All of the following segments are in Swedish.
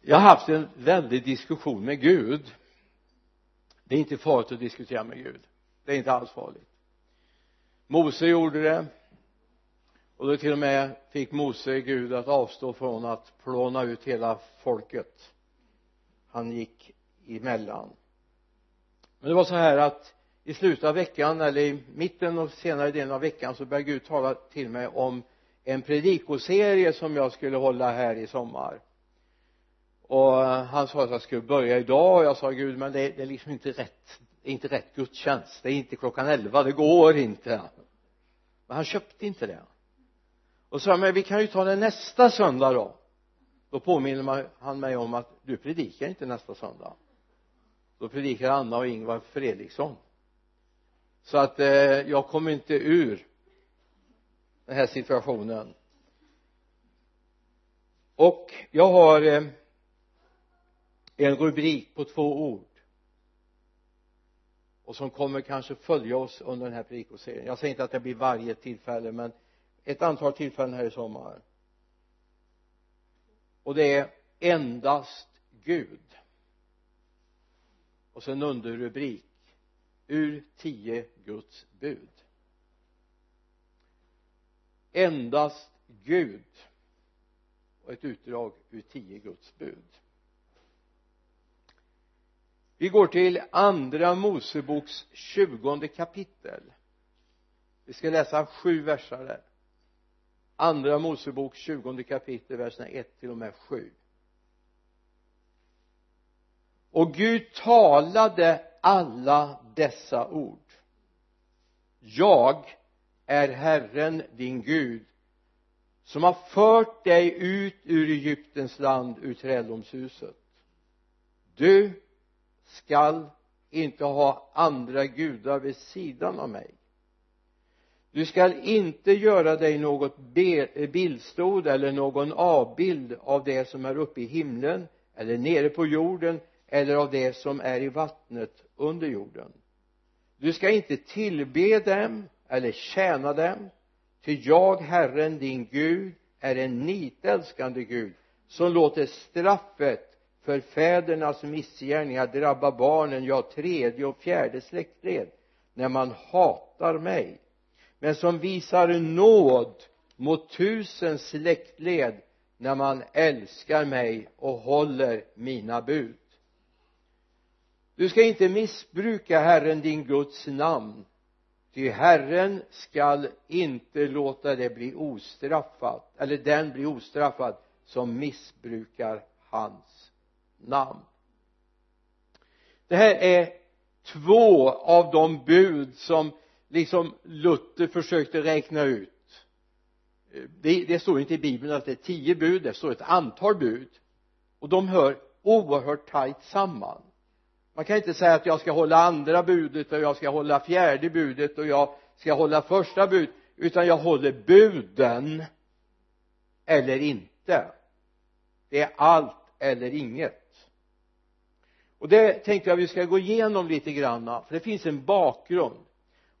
jag har haft en väldig diskussion med Gud. Det är inte farligt att diskutera med Gud. Det är inte alls farligt. Mose gjorde det. Och då till och med fick Mose Gud att avstå från att plåna ut hela folket. Han gick emellan. Men det var så här att i slutet av veckan eller i mitten och senare delen av veckan så började Gud tala till mig om en predikoserie som jag skulle hålla här i sommar och han sa att jag skulle börja idag. Och jag sa Gud men det, det är liksom inte rätt det är inte rätt gudstjänst. Det är inte klockan elva. Det går inte. Men han köpte inte det. Och sa men vi kan ju ta det nästa söndag då. Då påminner han mig om att du predikar inte nästa söndag. Då predikar Anna och Ingvar Fredriksson. Så att eh, jag kommer inte ur den här situationen. Och jag har eh, en rubrik på två ord. Och som kommer kanske följa oss under den här predikoserien. Jag säger inte att det blir varje tillfälle men ett antal tillfällen här i sommar. Och det är endast Gud. Och så en underrubrik ur tio Guds bud. Endast Gud. Och ett utdrag ur tio Guds bud vi går till andra Moseboks tjugonde kapitel. Vi ska läsa sju verser där. Andra Mosebok tjugonde kapitel verserna 1 till och med 7 och Gud talade alla dessa ord. Jag är Herren din Gud som har fört dig ut ur Egyptens land ur träldomshuset du skall inte ha andra gudar vid sidan av mig. Du skall inte göra dig något bildstod eller någon avbild av det som är uppe i himlen eller nere på jorden eller av det som är i vattnet under jorden. Du ska inte tillbe dem eller tjäna dem ty jag Herren din Gud är en nitälskande Gud som låter straffet för fädernas missgärningar drabbar barnen, ja tredje och fjärde släktled när man hatar mig. Men som visar nåd mot tusen släktled när man älskar mig och håller mina bud. Du ska inte missbruka Herren din Guds namn ty Herren skall inte låta det bli ostraffat eller den bli ostraffad som missbrukar hans namn. Det här är två av de bud som liksom Luther försökte räkna ut. Det, det står inte i bibeln att det är tio bud det står ett antal bud. Och de hör oerhört tajt samman. Man kan inte säga att jag ska hålla andra budet och jag ska hålla fjärde budet och jag ska hålla första budet utan jag håller buden eller inte. Det är allt eller inget och det tänkte jag vi ska gå igenom lite grann för det finns en bakgrund.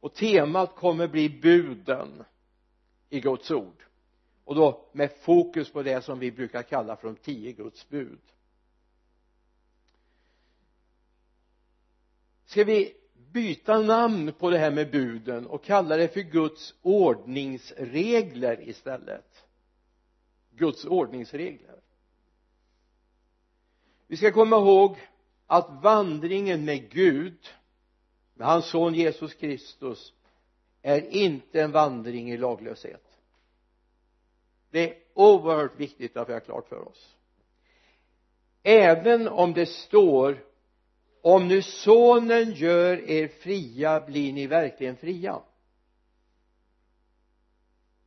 Och temat kommer bli buden i Guds ord. Och då med fokus på det som vi brukar kalla för de tio Guds bud. Ska vi byta namn på det här med buden och kalla det för Guds ordningsregler istället? Guds ordningsregler. Vi ska komma ihåg att vandringen med Gud med hans son Jesus Kristus är inte en vandring i laglöshet. Det är oerhört viktigt att vi har klart för oss. Även om det står om nu sonen gör er fria blir ni verkligen fria.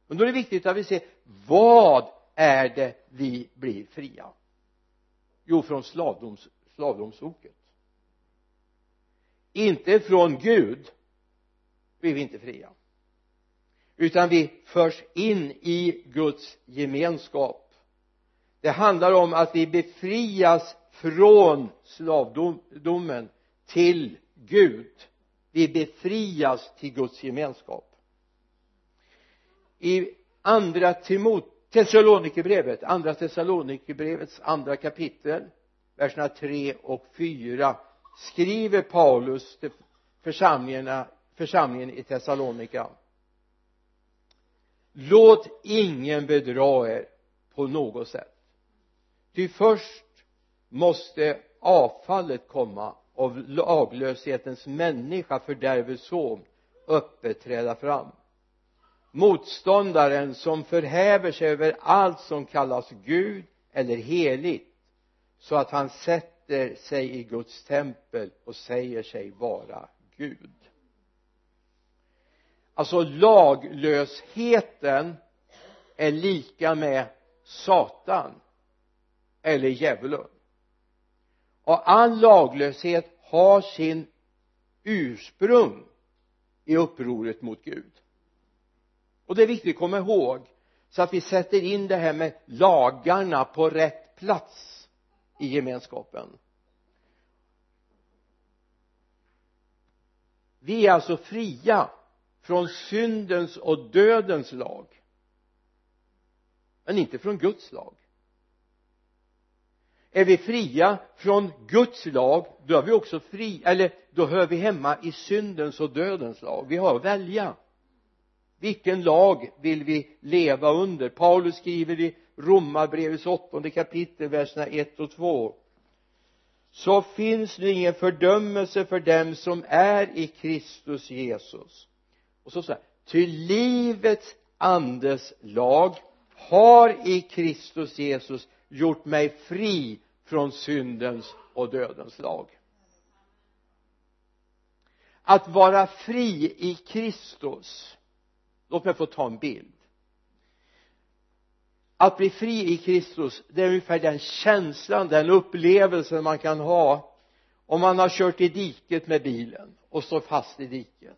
Men då är det viktigt att vi ser vad är det vi blir fria? Jo från slavdoms, slavdomsoket inte från Gud blir vi inte fria utan vi förs in i Guds gemenskap. Det handlar om att vi befrias från slavdomen till Gud. Vi befrias till Guds gemenskap. I andra timot, Thessalonikerbrevet, andra Thessalonikerbrevets andra kapitel verserna 3 och 4 skriver Paulus till församlingarna, församlingen i Thessalonika. Låt ingen bedra er på något sätt. Ty först måste avfallet komma av laglöshetens människa fördärvets son öppet träda fram. Motståndaren som förhäver sig över allt som kallas Gud eller heligt så att han sätter sig i Guds tempel och säger sig vara Gud. Alltså laglösheten är lika med Satan eller djävulen. Och all laglöshet har sin ursprung i upproret mot Gud. Och det är viktigt att komma ihåg så att vi sätter in det här med lagarna på rätt plats i gemenskapen. Vi är alltså fria från syndens och dödens lag. Men inte från Guds lag. Är vi fria från Guds lag då är vi också fri eller då hör vi hemma i syndens och dödens lag. Vi har att välja. Vilken lag vill vi leva under? Paulus skriver i romarbrevets åttonde kapitel verserna 1 och 2 så finns nu ingen fördömelse för dem som är i Kristus Jesus. Och så säger ty livets andes lag har i Kristus Jesus gjort mig fri från syndens och dödens lag. Att vara fri i Kristus låt mig få ta en bild att bli fri i Kristus det är ungefär den känslan, den upplevelsen man kan ha om man har kört i diket med bilen och står fast i diket.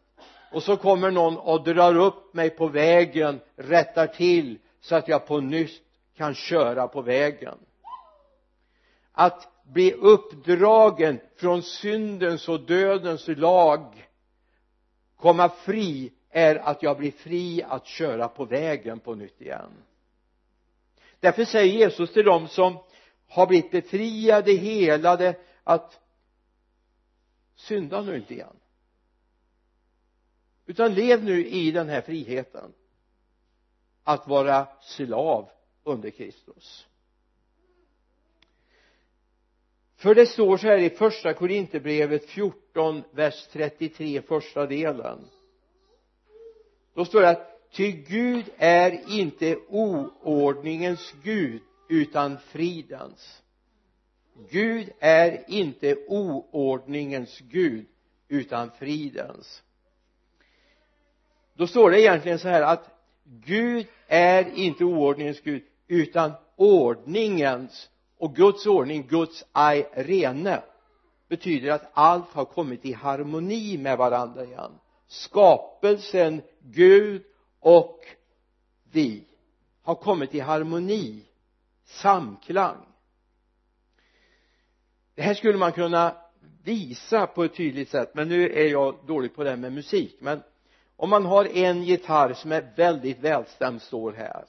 Och så kommer någon och drar upp mig på vägen rättar till så att jag på nytt kan köra på vägen. Att bli uppdragen från syndens och dödens lag komma fri är att jag blir fri att köra på vägen på nytt igen därför säger Jesus till dem som har blivit befriade, helade att synda nu inte igen. Utan lev nu i den här friheten att vara slav under Kristus. För det står så här i första Korinthierbrevet 14 vers 33 första delen. Då står det att ty Gud är inte oordningens Gud utan fridens. Gud är inte oordningens Gud utan fridens. Då står det egentligen så här att Gud är inte oordningens Gud utan ordningens. Och Guds ordning, Guds rene betyder att allt har kommit i harmoni med varandra igen. Skapelsen, Gud och vi har kommit i harmoni samklang. Det här skulle man kunna visa på ett tydligt sätt men nu är jag dålig på det här med musik. Men om man har en gitarr som är väldigt välstämd står här.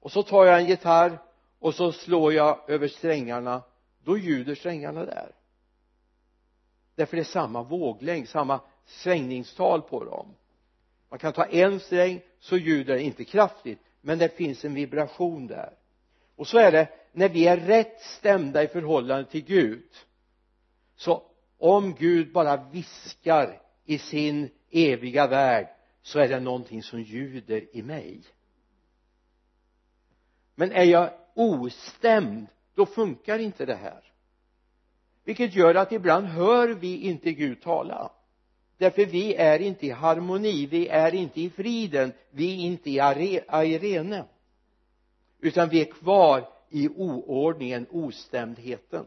Och så tar jag en gitarr och så slår jag över strängarna. Då ljuder strängarna där. Därför det är samma våglängd, samma svängningstal på dem man kan ta en sträng så ljuder det inte kraftigt men det finns en vibration där. Och så är det när vi är rätt stämda i förhållande till Gud så om Gud bara viskar i sin eviga värld så är det någonting som ljuder i mig. Men är jag ostämd då funkar inte det här. Vilket gör att ibland hör vi inte Gud tala därför vi är inte i harmoni vi är inte i friden vi är inte i arene utan vi är kvar i oordningen, ostämdheten.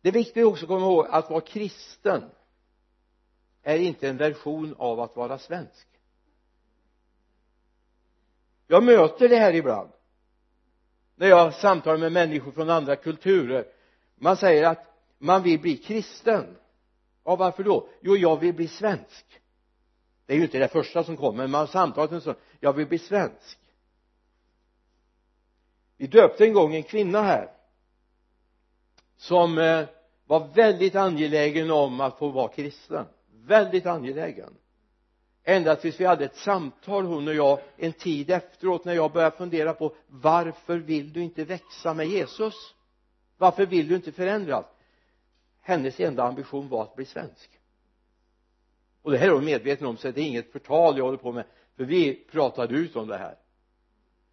Det är viktigt också att komma ihåg att vara kristen är inte en version av att vara svensk. Jag möter det här ibland när jag samtalar med människor från andra kulturer. Man säger att man vill bli kristen. Ja varför då? Jo jag vill bli svensk. Det är ju inte det första som kommer men man har samtalat en sån. Jag vill bli svensk. Vi döpte en gång en kvinna här som eh, var väldigt angelägen om att få vara kristen. Väldigt angelägen. Ända tills vi hade ett samtal hon och jag en tid efteråt när jag började fundera på varför vill du inte växa med Jesus? Varför vill du inte förändras? Hennes enda ambition var att bli svensk. Och det här är hon medveten om så det är inget förtal jag håller på med. För vi pratade ut om det här.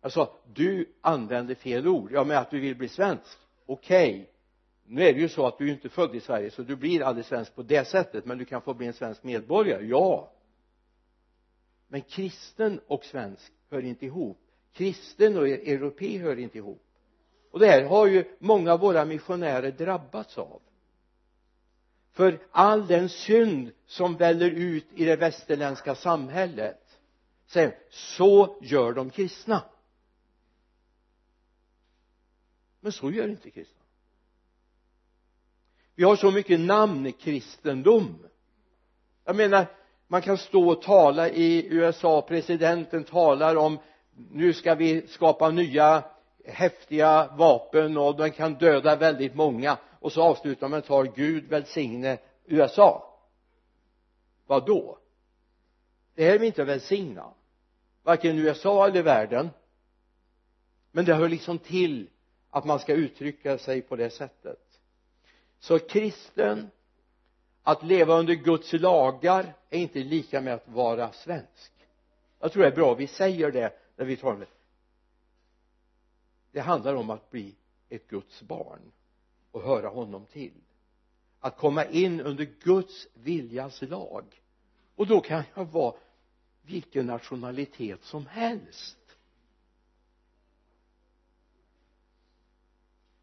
Jag sa du använder fel ord. Ja men att du vill bli svensk. Okej. Okay. nu är det ju så att du är inte född i Sverige så du blir aldrig svensk på det sättet men du kan få bli en svensk medborgare. Ja. Men kristen och svensk hör inte ihop. Kristen och europé hör inte ihop. Och det här har ju många av våra missionärer drabbats av för all den synd som väller ut i det västerländska samhället säger så gör de kristna. Men så gör inte kristna. Vi har så mycket namnkristendom. Jag menar man kan stå och tala i USA presidenten talar om nu ska vi skapa nya häftiga vapen och de kan döda väldigt många och så avslutar man tar Gud välsigne USA. Vad då det här är vi inte välsigna. Varken USA eller världen. Men det hör liksom till att man ska uttrycka sig på det sättet. Så kristen att leva under Guds lagar är inte lika med att vara svensk. Jag tror det är bra vi säger det när vi talar om det. Det handlar om att bli ett Guds barn och höra honom till. Att komma in under Guds viljas lag. Och då kan jag vara vilken nationalitet som helst.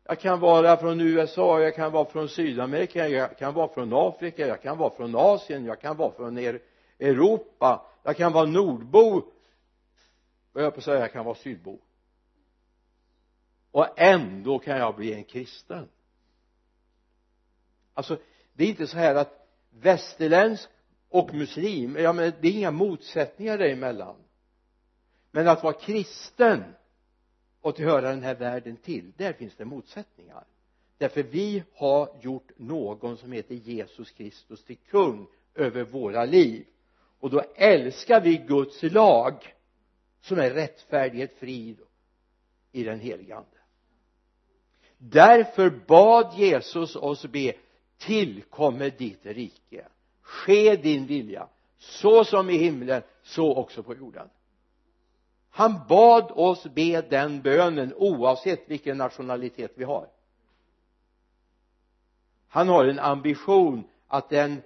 Jag kan vara från USA, jag kan vara från Sydamerika, jag kan vara från Afrika, jag kan vara från Asien, jag kan vara från Europa, jag kan vara nordbo. Och jag på att säga jag kan vara sydbo. Och ändå kan jag bli en kristen alltså det är inte så här att västerländsk och muslim, ja men det är inga motsättningar däremellan. Men att vara kristen och tillhöra den här världen till där finns det motsättningar. Därför vi har gjort någon som heter Jesus Kristus till kung över våra liv. Och då älskar vi Guds lag som är rättfärdighet, frid i den helige ande. Därför bad Jesus oss be tillkommer ditt rike. Ske din vilja så som i himlen så också på jorden. Han bad oss be den bönen oavsett vilken nationalitet vi har. Han har en ambition att den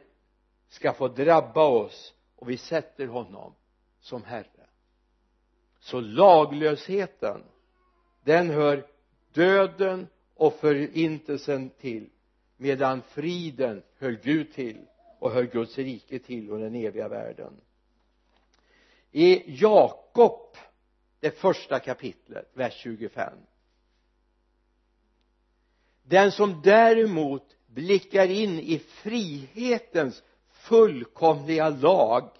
ska få drabba oss och vi sätter honom som herre. Så laglösheten den hör döden och förintelsen till medan friden höll Gud till och höll Guds rike till och den eviga världen. I Jakob det första kapitlet vers 25 den som däremot blickar in i frihetens fullkomliga lag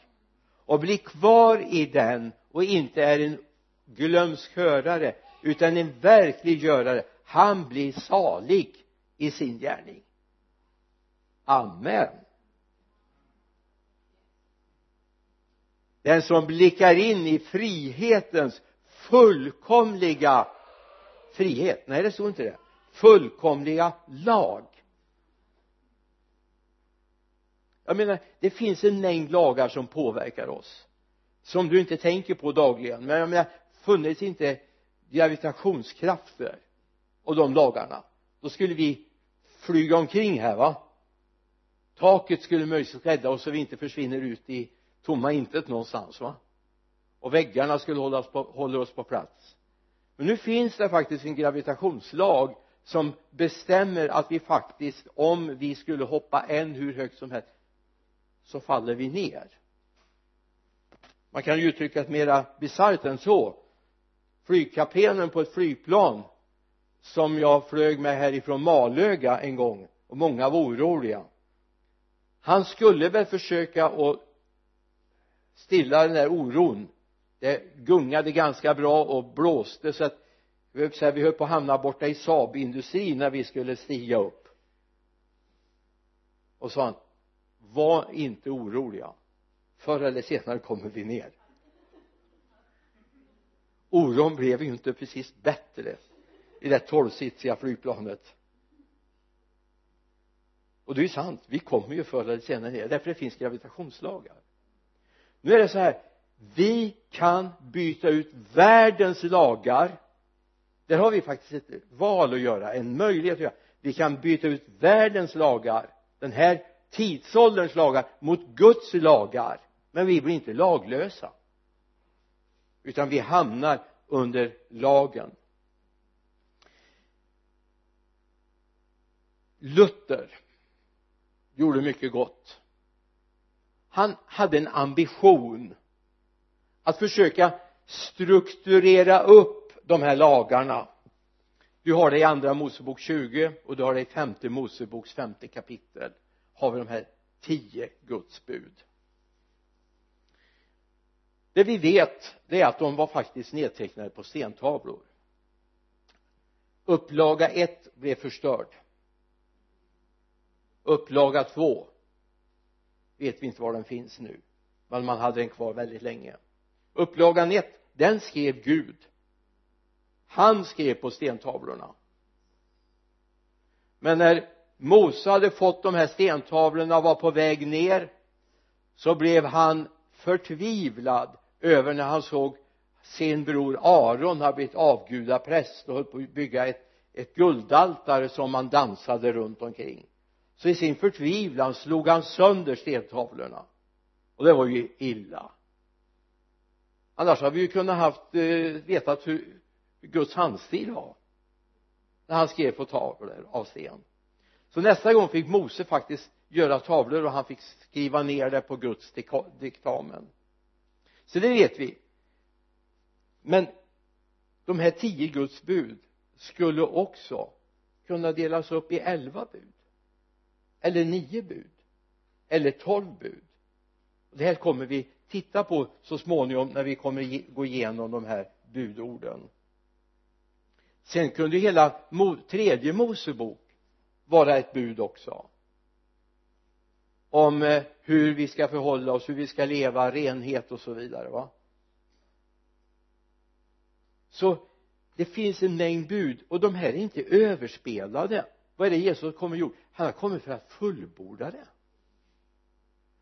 och blir kvar i den och inte är en glömsk hörare utan en verklig görare han blir salig i sin gärning amen. Den som blickar in i frihetens fullkomliga frihet. Nej det står inte det. Fullkomliga lag. Jag menar det finns en mängd lagar som påverkar oss som du inte tänker på dagligen. Men jag menar funnits inte gravitationskrafter och de lagarna då skulle vi flyga omkring här va? Taket skulle möjligtvis rädda oss så vi inte försvinner ut i tomma intet någonstans va? Och väggarna skulle hålla oss på, hålla oss på plats. Men nu finns det faktiskt en gravitationslag som bestämmer att vi faktiskt om vi skulle hoppa än hur högt som helst så faller vi ner. Man kan ju uttrycka det mera bisarrt än så. Flygkaptenen på ett flygplan som jag flög med härifrån Malöga en gång och många var oroliga han skulle väl försöka att stilla den där oron. Det gungade ganska bra och blåste så att vi höll på att hamna borta i Saab-industrin när vi skulle stiga upp. Och sa han var inte oroliga. Förr eller senare kommer vi ner. Oron blev ju inte precis bättre i det tolvsitsiga flygplanet och det är ju sant vi kommer ju förr eller senare ner. Därför det finns gravitationslagar. Nu är det så här vi kan byta ut världens lagar. Där har vi faktiskt ett val att göra en möjlighet att göra. Vi kan byta ut världens lagar den här tidsålderns lagar mot Guds lagar. Men vi blir inte laglösa. Utan vi hamnar under lagen. Luther gjorde mycket gott. Han hade en ambition att försöka strukturera upp de här lagarna. Du har det i andra mosebok 20 och du har det i femte moseboks femte kapitel. Har vi de här tio Guds bud. Det vi vet det är att de var faktiskt nedtecknade på stentavlor. Upplaga ett blev förstörd upplaga två. Vet vi inte var den finns nu. Men man hade den kvar väldigt länge. Upplagan ett den skrev Gud. Han skrev på stentavlorna. Men när Mose hade fått de här stentavlorna och var på väg ner så blev han förtvivlad över när han såg sin bror Aron ha blivit avgudapräst och höll på att bygga ett, ett guldaltare som man dansade runt omkring så i sin förtvivlan slog han sönder stentavlorna och det var ju illa. Annars hade vi ju kunnat haft eh, vetat hur Guds handstil var. När han skrev på tavlor av sten. Så nästa gång fick Mose faktiskt göra tavlor och han fick skriva ner det på Guds diktamen. Så det vet vi. Men de här tio Guds bud skulle också kunna delas upp i elva bud eller nio bud. Eller tolv bud. Det här kommer vi titta på så småningom när vi kommer gå igenom de här budorden. Sen kunde hela tredje mosebok vara ett bud också. Om eh, hur vi ska förhålla oss, hur vi ska leva, renhet och så vidare va? Så det finns en mängd bud och de här är inte överspelade. Vad är det Jesus kommer gjort? Han har kommit för att fullborda det.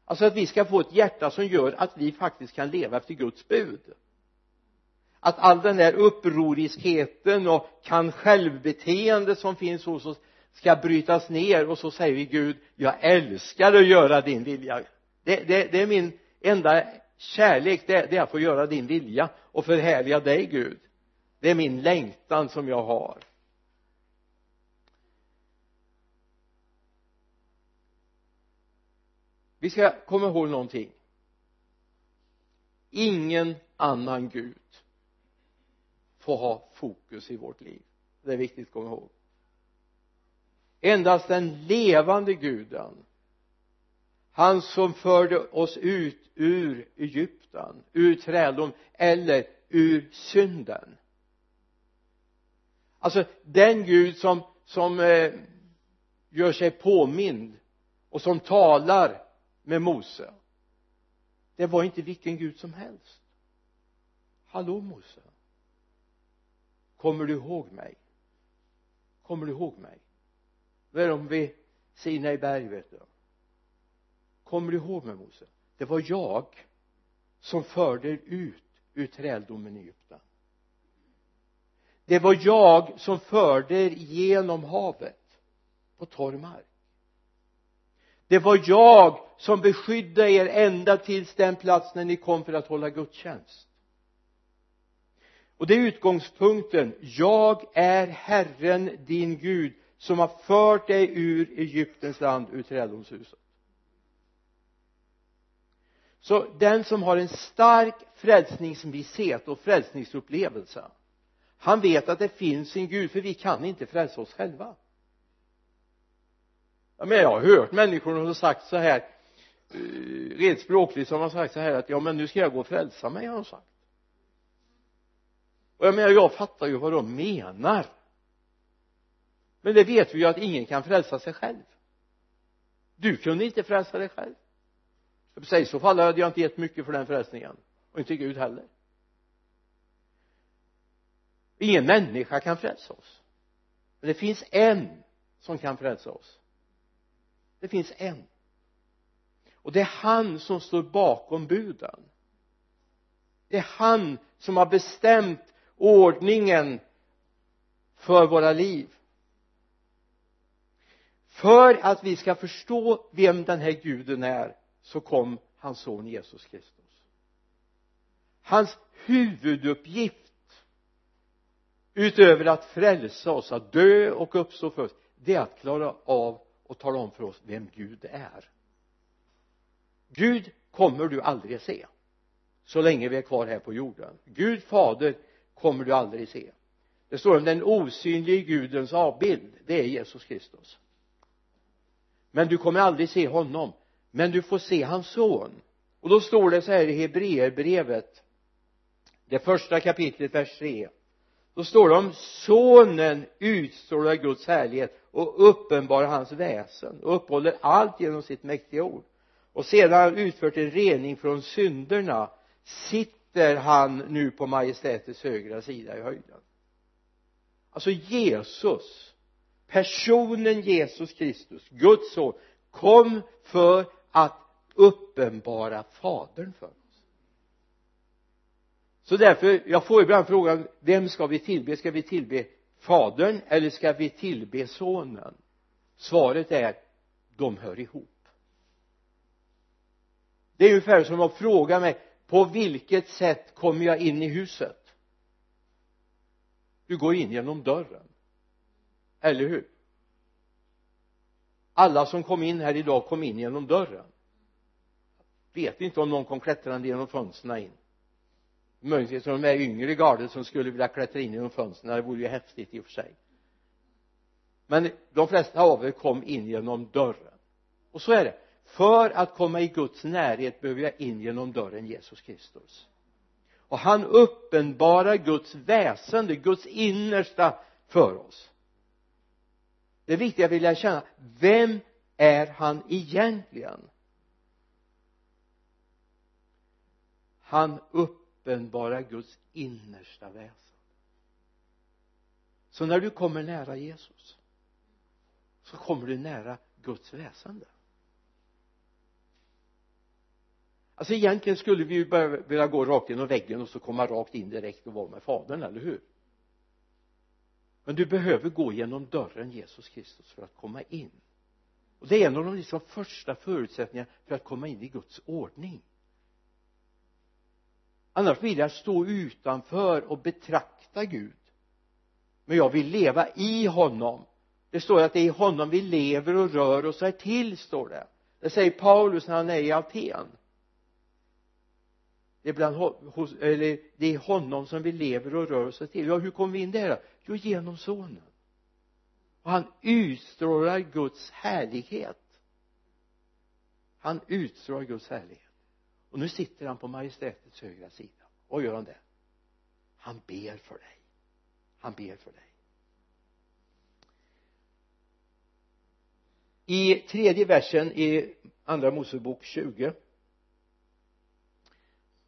Alltså att vi ska få ett hjärta som gör att vi faktiskt kan leva efter Guds bud. Att all den där upproriskheten och kan självbeteende som finns hos oss ska brytas ner och så säger vi Gud jag älskar att göra din vilja. Det, det, det är min enda kärlek det, det är att få göra din vilja och förhärliga dig Gud. Det är min längtan som jag har. Vi ska komma ihåg någonting. Ingen annan Gud får ha fokus i vårt liv. Det är viktigt att komma ihåg. Endast den levande guden han som förde oss ut ur Egypten ur träldom eller ur synden. Alltså den Gud som som eh, gör sig påmind och som talar med Mose. Det var inte vilken Gud som helst. Hallå Mose. Kommer du ihåg mig? Kommer du ihåg mig? Då är de vid Sinai berg vet du? Kommer du ihåg mig Mose? Det var jag som förde er ut ur träldomen i Egypten. Det var jag som förde er genom havet på torr mark det var jag som beskydde er ända tills den plats när ni kom för att hålla gudstjänst. Och det är utgångspunkten. Jag är Herren din Gud som har fört dig ur Egyptens land ur trädgårdshuset så den som har en stark frälsningsvisshet och frälsningsupplevelse han vet att det finns en Gud för vi kan inte frälsa oss själva jag menar jag har hört människor som har sagt så här eh, rent språkligt som har sagt så här att ja men nu ska jag gå och frälsa mig har de sagt. Och jag menar jag fattar ju vad de menar. Men det vet vi ju att ingen kan frälsa sig själv. Du kunde inte frälsa dig själv. I så fall hade jag inte gett mycket för den frälsningen. Och inte Gud heller. Ingen människa kan frälsa oss. Men det finns en som kan frälsa oss det finns en. Och det är han som står bakom buden. Det är han som har bestämt ordningen för våra liv. För att vi ska förstå vem den här guden är så kom hans son Jesus Kristus. Hans huvuduppgift utöver att frälsa oss, att dö och uppstå för oss det är att klara av och tala om för oss vem Gud är. Gud kommer du aldrig se så länge vi är kvar här på jorden. Gud fader kommer du aldrig se. Det står om den osynlige gudens avbild det är Jesus Kristus. Men du kommer aldrig se honom men du får se hans son. Och då står det så här i Hebreerbrevet det första kapitlet vers 3 då står det om sonen utstrålar Guds härlighet och uppenbarar hans väsen och uppehåller allt genom sitt mäktiga ord. Och sedan han utfört en rening från synderna sitter han nu på majestätets högra sida i höjden. Alltså Jesus personen Jesus Kristus Guds son kom för att uppenbara fadern för oss så därför jag får ibland frågan vem ska vi tillbe? Ska vi tillbe fadern eller ska vi tillbe sonen? Svaret är de hör ihop. Det är ungefär som att fråga mig på vilket sätt kommer jag in i huset? Du går in genom dörren. Eller hur? Alla som kom in här idag kom in genom dörren. Vet inte om någon kom klättrande genom fönstren in möjligtvis de här yngre gardet som skulle vilja klättra in genom fönstren. Det vore ju häftigt i och för sig. Men de flesta av er kom in genom dörren. Och så är det. För att komma i Guds närhet behöver jag in genom dörren Jesus Kristus. Och han uppenbarar Guds väsende, Guds innersta för oss. Det är viktigt att vi lär känna vem är han egentligen? Han uppenbara Guds innersta väsen. Så när du kommer nära Jesus så kommer du nära Guds väsende. Alltså egentligen skulle vi ju börja vilja gå rakt genom väggen och så komma rakt in direkt och vara med fadern, eller hur? Men du behöver gå genom dörren Jesus Kristus för att komma in. Och det är en av de liksom första förutsättningarna för att komma in i Guds ordning annars vill jag stå utanför och betrakta Gud. Men jag vill leva i honom. Det står att det är i honom vi lever och rör oss och är till står det. Det säger Paulus när han är i Aten. Det är bland hos, eller det är honom som vi lever och rör oss till. Ja hur kommer vi in där då? Jo genom sonen. Och han utstrålar Guds härlighet. Han utstrålar Guds härlighet och nu sitter han på majestätets högra sida. Vad gör han det? Han ber för dig. Han ber för dig. I tredje versen i andra Mosebok 20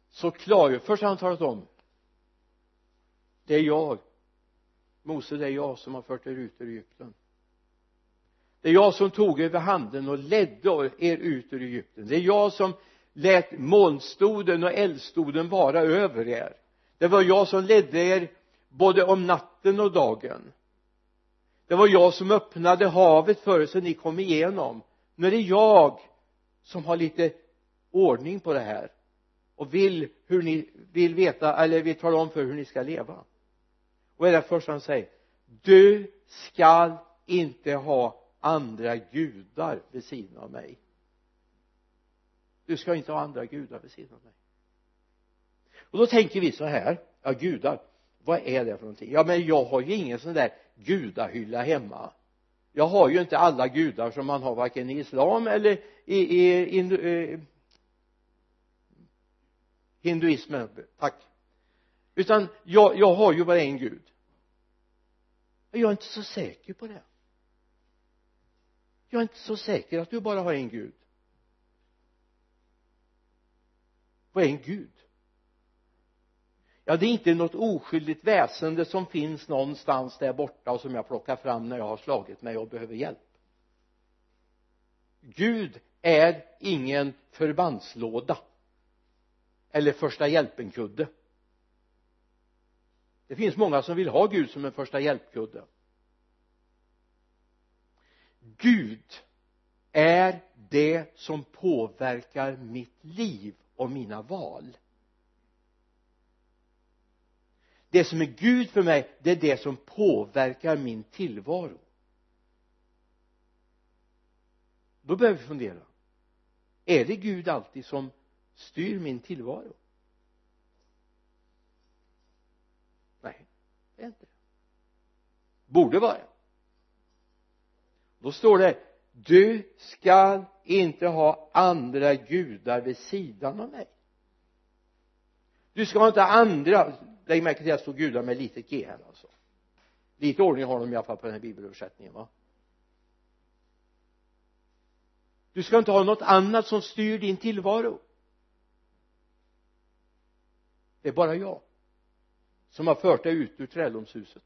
så klargör först har han talat om det är jag. Mose det är jag som har fört er ut ur Egypten. Det är jag som tog er vid handen och ledde er ut ur Egypten. Det är jag som lät molnstoden och eldstoden vara över er. Det var jag som ledde er både om natten och dagen. Det var jag som öppnade havet för er så ni kom igenom. Nu är det jag som har lite ordning på det här och vill hur ni vill veta eller vill tala om för hur ni ska leva. Och är det första han säger du skall inte ha andra gudar vid sidan av mig du ska inte ha andra gudar vid sidan av mig och då tänker vi så här. Ja gudar vad är det för någonting? Ja men jag har ju ingen sån där gudahylla hemma. Jag har ju inte alla gudar som man har varken i islam eller i, i, i, i eh, hinduismen. Tack. Utan jag, jag har ju bara en gud. Jag är inte så säker på det. Jag är inte så säker att du bara har en gud. Vad är en gud? Ja det är inte något oskyldigt väsende som finns någonstans där borta och som jag plockar fram när jag har slagit mig och behöver hjälp. Gud är ingen förbandslåda eller första hjälpen-kudde. Det finns många som vill ha Gud som en första hjälpkudde. Gud är det som påverkar mitt liv och mina val. Det som är Gud för mig det är det som påverkar min tillvaro. Då behöver vi fundera. Är det Gud alltid som styr min tillvaro? Nej det är inte det. Borde vara. Då står det du skall inte ha andra gudar vid sidan av mig. Du ska inte ha andra lägg märke till att det står gudar med litet g här alltså. Lite ordning har de i alla fall på den här bibelöversättningen va? Du ska inte ha något annat som styr din tillvaro. Det är bara jag som har fört dig ut ur träldomshuset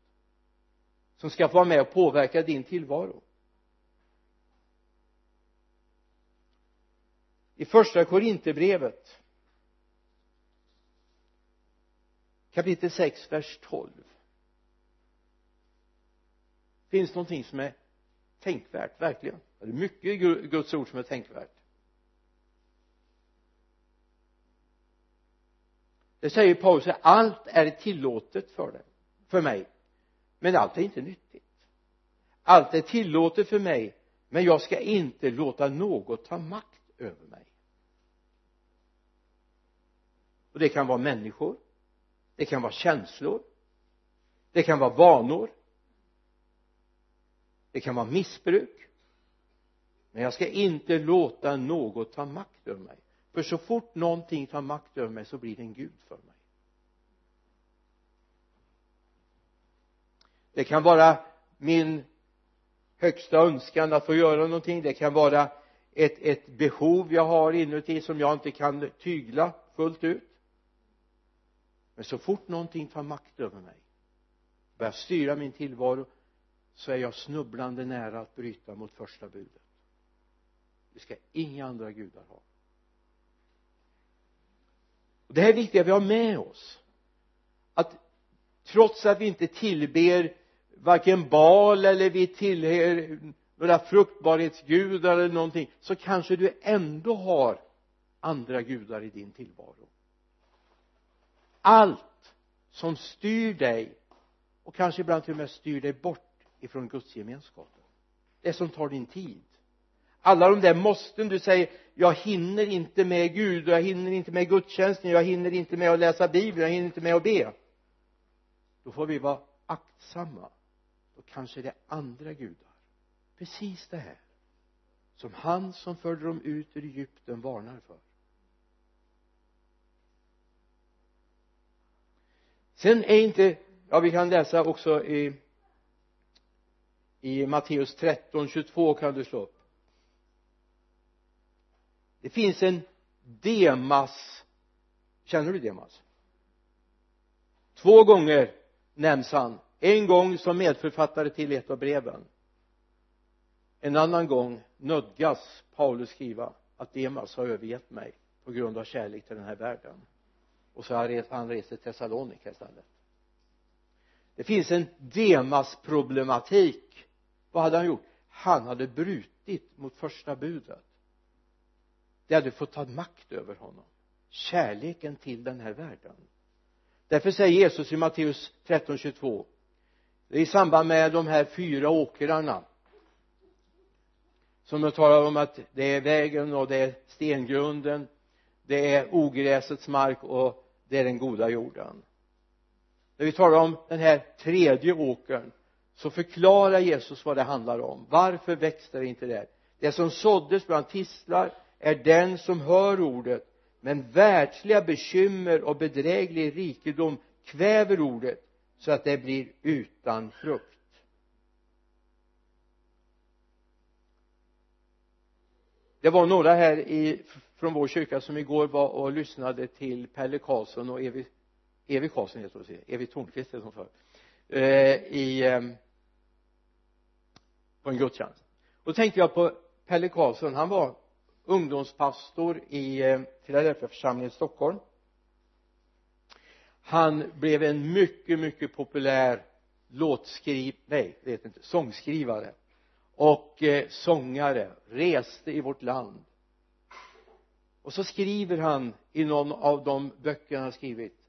som ska få vara med och påverka din tillvaro. I första korinterbrevet kapitel 6 vers 12 finns någonting som är tänkvärt verkligen. Det är mycket i Guds ord som är tänkvärt. Det säger Paulus allt är tillåtet för dig för mig men allt är inte nyttigt. Allt är tillåtet för mig men jag ska inte låta något ta makt över mig. Och det kan vara människor det kan vara känslor det kan vara vanor det kan vara missbruk. Men jag ska inte låta något ta makt över mig. För så fort någonting tar makt över mig så blir det en gud för mig. Det kan vara min högsta önskan att få göra någonting. Det kan vara ett, ett behov jag har inuti som jag inte kan tygla fullt ut. Men så fort någonting tar makt över mig börjar styra min tillvaro så är jag snubblande nära att bryta mot första budet. Det ska inga andra gudar ha. Och det här är viktigt att vi har med oss. Att trots att vi inte tillber varken bal eller vi tillhör några fruktbarhetsgudar eller någonting så kanske du ändå har andra gudar i din tillvaro. Allt som styr dig och kanske ibland till och med styr dig bort ifrån gudsgemenskapen det som tar din tid. Alla de där måsten du säger jag hinner inte med Gud och jag hinner inte med gudstjänsten jag hinner inte med att läsa bibeln jag hinner inte med att be. Då får vi vara aktsamma. Då kanske det är andra gudar precis det här som han som förde dem ut ur Egypten varnar för. Sen är inte ja vi kan läsa också i i Matteus 13, 22 kan du slå upp. Det finns en Demas känner du Demas? Två gånger nämns han. En gång som medförfattare till ett av breven en annan gång nödgas Paulus skriva att Demas har övergett mig på grund av kärlek till den här världen. Och så har han rest till Thessalonika istället. Det finns en Demas problematik vad hade han gjort? Han hade brutit mot första budet. Det hade fått ta makt över honom. Kärleken till den här världen. Därför säger Jesus i Matteus 13.22 det är i samband med de här fyra åkrarna som de talar om att det är vägen och det är stengrunden det är ogräsets mark och det är den goda jorden. När vi talar om den här tredje åkern så förklarar Jesus vad det handlar om. Varför växte det inte där? Det som såddes bland tistlar är den som hör ordet men världsliga bekymmer och bedräglig rikedom kväver ordet så att det blir utan frukt. Det var några här i, från vår kyrka som igår var och lyssnade till Pelle Karlsson och Evi Evi Karlsson heter hon Evi Tornqvist heter hon för. Eh, i eh, på en gudstjänst. Då tänkte jag på Pelle Karlsson. Han var ungdomspastor i eh, Filadelfiaförsamlingen i Stockholm. Han blev en mycket mycket populär låtskriv nej vet inte sångskrivare och eh, sångare reste i vårt land. Och så skriver han i någon av de böcker han skrivit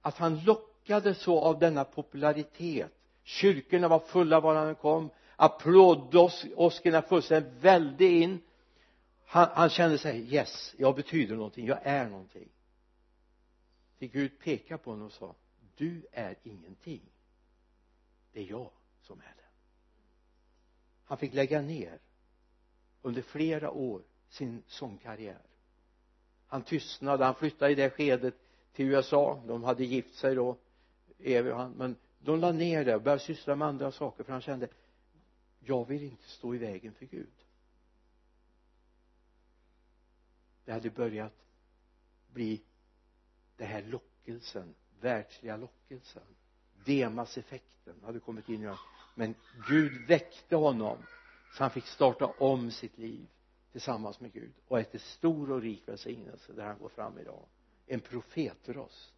att han lockades så av denna popularitet. Kyrkorna var fulla var han kom. Applådåskorna fullständigt välde in. Han, han kände sig yes jag betyder någonting jag är någonting. Till Gud peka på honom och sa du är ingenting. Det är jag som är det han fick lägga ner under flera år sin sångkarriär. Han tystnade, han flyttade i det skedet till USA de hade gift sig då Evi och han. Men de la ner det och började syssla med andra saker för han kände jag vill inte stå i vägen för Gud. Det hade börjat bli den här lockelsen världsliga lockelsen. Demaseffekten hade kommit in i honom men Gud väckte honom så han fick starta om sitt liv tillsammans med Gud och är till stor och rik välsignelse där han går fram idag. En profetröst.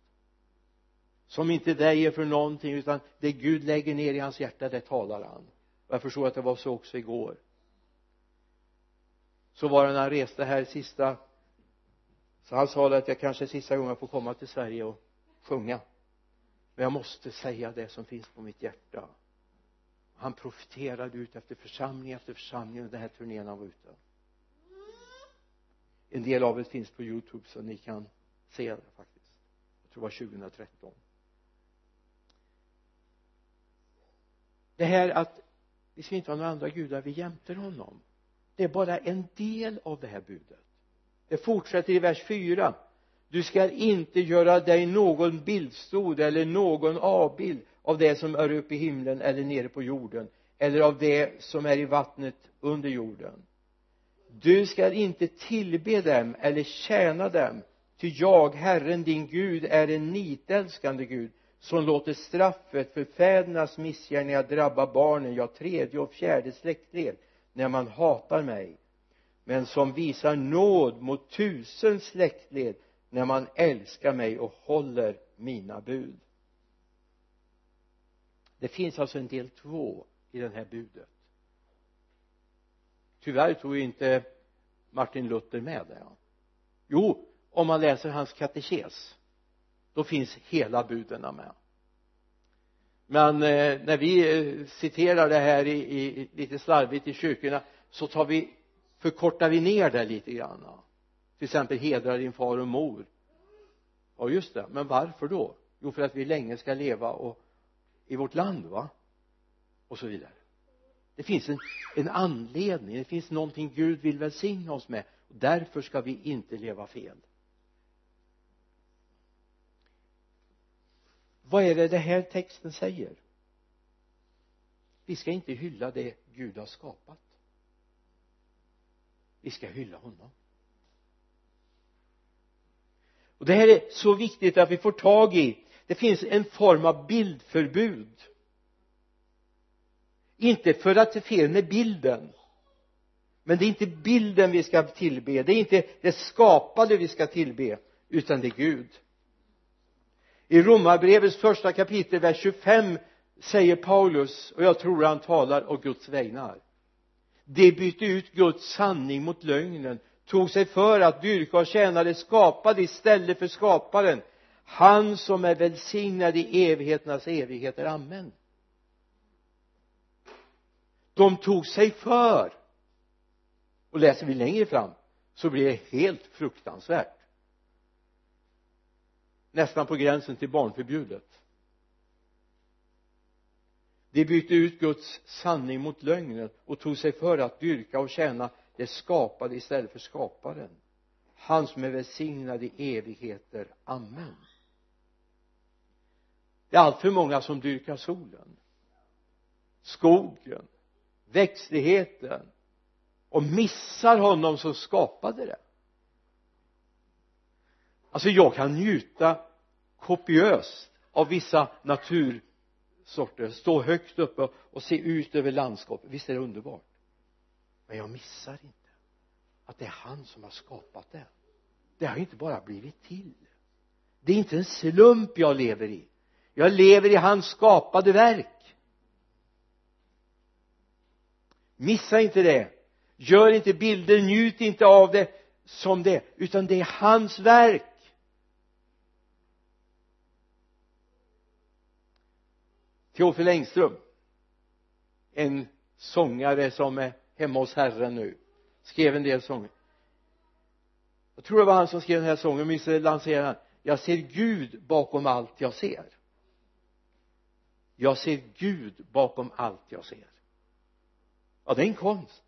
Som inte väjer för någonting utan det Gud lägger ner i hans hjärta det talar han. Och jag förstår att det var så också igår. Så var det när han reste här sista så han sa att jag kanske är sista gången får komma till Sverige och sjunga. Men jag måste säga det som finns på mitt hjärta han profeterade ut efter församling efter församling under den här turnén han var ute. En del av det finns på youtube så ni kan se det faktiskt. Jag tror det var 2013 det här att vi ska inte ha några andra gudar vi jämter honom. Det är bara en del av det här budet. Det fortsätter i vers 4 du ska inte göra dig någon bildstod eller någon avbild av det som är uppe i himlen eller nere på jorden eller av det som är i vattnet under jorden. Du ska inte tillbe dem eller tjäna dem ty jag, Herren din Gud, är en nitälskande Gud som låter straffet för fädernas missgärningar drabba barnen, ja tredje och fjärde släktled när man hatar mig men som visar nåd mot tusen släktled när man älskar mig och håller mina bud det finns alltså en del två i det här budet. Tyvärr tog ju inte Martin Luther med det jo om man läser hans katekes då finns hela buden med. Men eh, när vi eh, citerar det här i, i, lite slarvigt i kyrkorna så tar vi förkortar vi ner det lite grann. Till exempel hedra din far och mor ja just det. Men varför då? Jo för att vi länge ska leva och i vårt land va? Och så vidare. Det finns en, en anledning. Det finns någonting Gud vill välsigna oss med. Och därför ska vi inte leva fel. Vad är det den här texten säger? Vi ska inte hylla det Gud har skapat. Vi ska hylla honom. Och det här är så viktigt att vi får tag i det finns en form av bildförbud. Inte för att det är fel med bilden men det är inte bilden vi ska tillbe det är inte det skapade vi ska tillbe utan det är Gud. I romarbrevets första kapitel vers 25 säger Paulus och jag tror han talar å Guds vägnar. De bytte ut Guds sanning mot lögnen tog sig för att dyrka och tjäna det skapade istället för skaparen han som är välsignad i evigheternas evigheter, amen. De tog sig för. Och läser vi längre fram så blir det helt fruktansvärt. Nästan på gränsen till barnförbjudet. De bytte ut Guds sanning mot lögnen och tog sig för att dyrka och tjäna det skapade istället för skaparen. Han som är välsignad i evigheter, amen det är allt för många som dyrkar solen skogen växtligheten och missar honom som skapade det. Alltså jag kan njuta kopiöst av vissa natursorter stå högt uppe och se ut över landskapet. Visst är det underbart? Men jag missar inte att det är han som har skapat det. Det har inte bara blivit till. Det är inte en slump jag lever i jag lever i hans skapade verk. Missa inte det. Gör inte bilder njut inte av det som det utan det är hans verk. Teofil Engström en sångare som är hemma hos Herren nu skrev en del sånger. Jag tror det var han som skrev den här sången minns lanserade han. Jag ser Gud bakom allt jag ser jag ser Gud bakom allt jag ser. Ja det är en konst.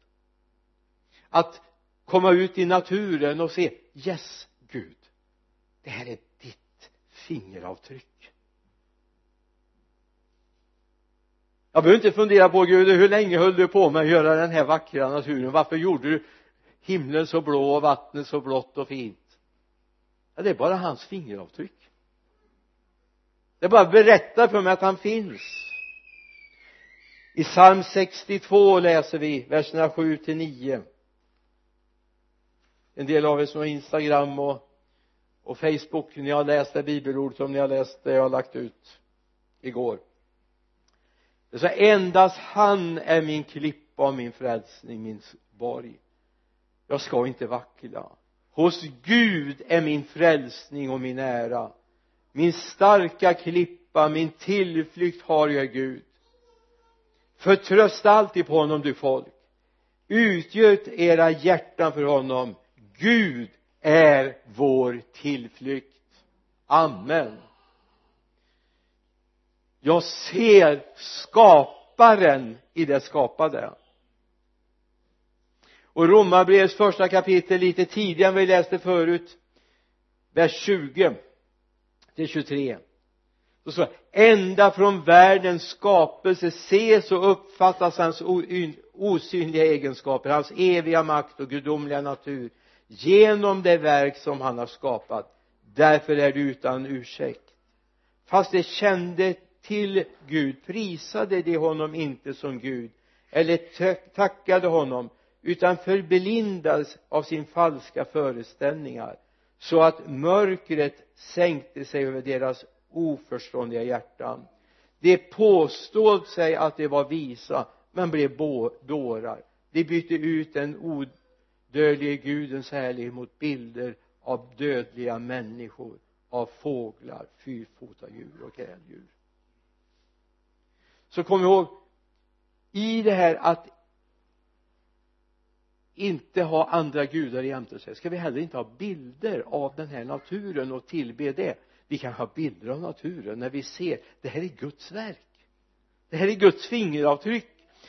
Att komma ut i naturen och se yes Gud det här är ditt fingeravtryck. Jag behöver inte fundera på Gud hur länge höll du på med att göra den här vackra naturen? Varför gjorde du himlen så blå och vattnet så blått och fint? Ja det är bara hans fingeravtryck det bara berättar för mig att han finns. I psalm 62 läser vi verserna 7 till 9 en del av er som har instagram och, och facebook ni har läst det bibelordet som ni har läst det jag har lagt ut igår. Det så endast han är min klippa och min frälsning min borg. Jag ska inte vackla. Hos Gud är min frälsning och min ära min starka klippa min tillflykt har jag Gud. Förtrösta alltid på honom du folk. Utgöt era hjärtan för honom. Gud är vår tillflykt. Amen. Jag ser skaparen i det skapade. Och romarbrevets första kapitel lite tidigare än vi läste förut vers 20 till 23 då står det ända från världens skapelse ses och uppfattas hans osynliga egenskaper hans eviga makt och gudomliga natur genom det verk som han har skapat. Därför är du utan ursäkt. Fast de kände till Gud prisade de honom inte som Gud eller tackade honom utan förblindades av sin falska föreställningar så att mörkret sänkte sig över deras oförståndiga hjärtan. De påstod sig att de var visa men blev dårar. De bytte ut den odödlige gudens härlighet mot bilder av dödliga människor av fåglar, fyrfota djur och kräldjur. Så kom ihåg i det här att inte ha andra gudar jämte sig ska vi heller inte ha bilder av den här naturen och tillbe det? Vi kan ha bilder av naturen när vi ser det här är Guds verk. Det här är Guds fingeravtryck.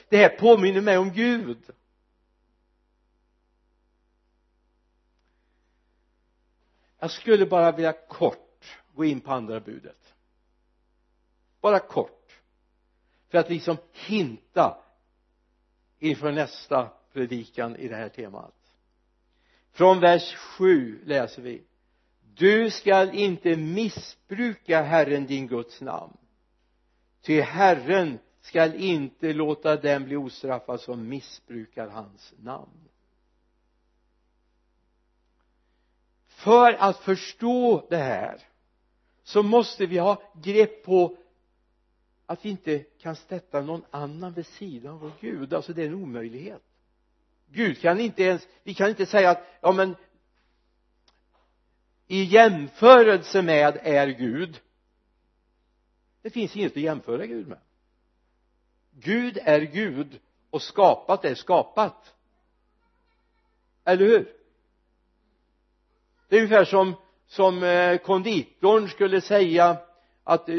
Det här påminner mig om Gud. Jag skulle bara vilja kort gå in på andra budet. Bara kort. För att liksom hinta inför nästa predikan i det här temat. Från vers 7 läser vi. Du skall inte missbruka Herren din Guds namn. Ty Herren skall inte låta den bli ostraffad som missbrukar hans namn. För att förstå det här så måste vi ha grepp på att vi inte kan sätta någon annan vid sidan av vår Gud. Alltså det är en omöjlighet. Gud kan inte ens vi kan inte säga att ja men i jämförelse med är Gud det finns inget att jämföra Gud med. Gud är Gud och skapat är skapat. Eller hur? Det är ungefär som som eh, konditorn skulle säga att eh,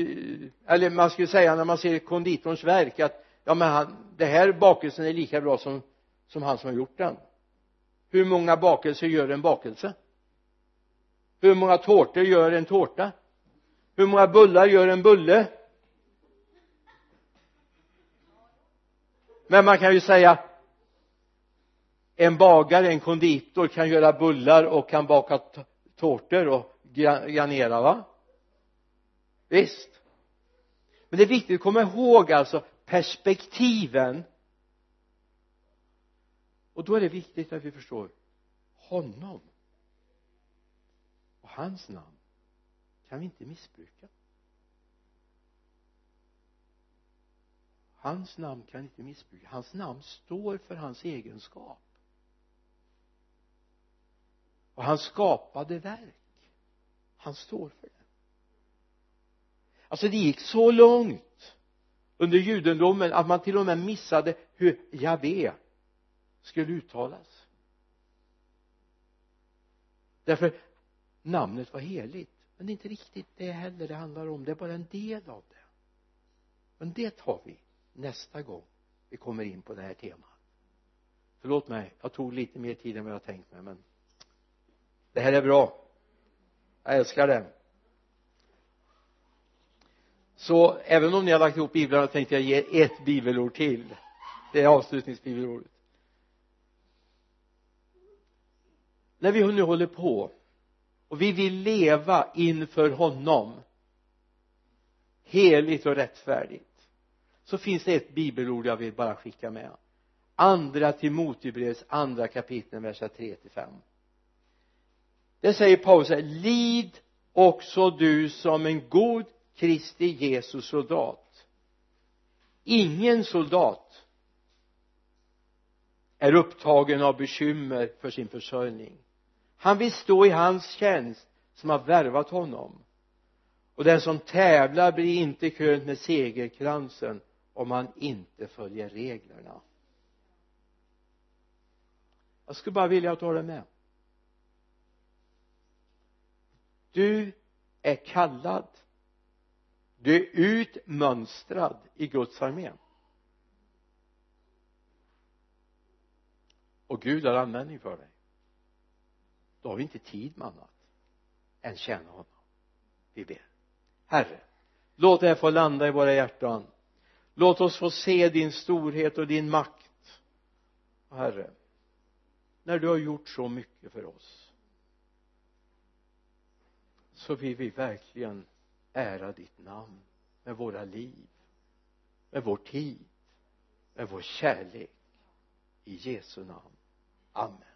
eller man skulle säga när man ser konditorns verk att ja men han, det här bakelsen är lika bra som som han som har gjort den. Hur många bakelser gör en bakelse? Hur många tårtor gör en tårta? Hur många bullar gör en bulle? Men man kan ju säga en bagare, en konditor kan göra bullar och kan baka tårtor och granera va? Visst. Men det är viktigt att komma ihåg alltså perspektiven och då är det viktigt att vi förstår honom och hans namn. Kan vi inte missbruka? Hans namn kan inte missbrukas hans namn står för hans egenskap. Och han skapade verk. Han står för det. Alltså det gick så långt under judendomen att man till och med missade hur Javé skulle uttalas. Därför namnet var heligt men det är inte riktigt det heller det handlar om. Det är bara en del av det. Men det tar vi nästa gång vi kommer in på det här temat. Förlåt mig jag tog lite mer tid än vad jag tänkt mig men det här är bra. Jag älskar det. Så även om ni har lagt ihop biblarna tänkte jag ge ett bibelord till. Det är avslutningsbibelordet. När vi nu håller på och vi vill leva inför honom heligt och rättfärdigt så finns det ett bibelord jag vill bara skicka med. Andra Timotebrevets andra kapitel verser 3 till 5 det säger Paulus här lid också du som en god Kristi Jesus soldat. Ingen soldat är upptagen av bekymmer för sin försörjning han vill stå i hans tjänst som har värvat honom. Och den som tävlar blir inte krönt med segerkransen om han inte följer reglerna. Jag skulle bara vilja att du håller med. Du är kallad. Du är utmönstrad i Guds armé. Och Gud har användning för dig då har vi inte tid med annat än tjäna honom. Vi ber. Herre låt det här få landa i våra hjärtan. Låt oss få se din storhet och din makt. Herre när du har gjort så mycket för oss så vill vi verkligen ära ditt namn med våra liv med vår tid med vår kärlek. I Jesu namn. Amen.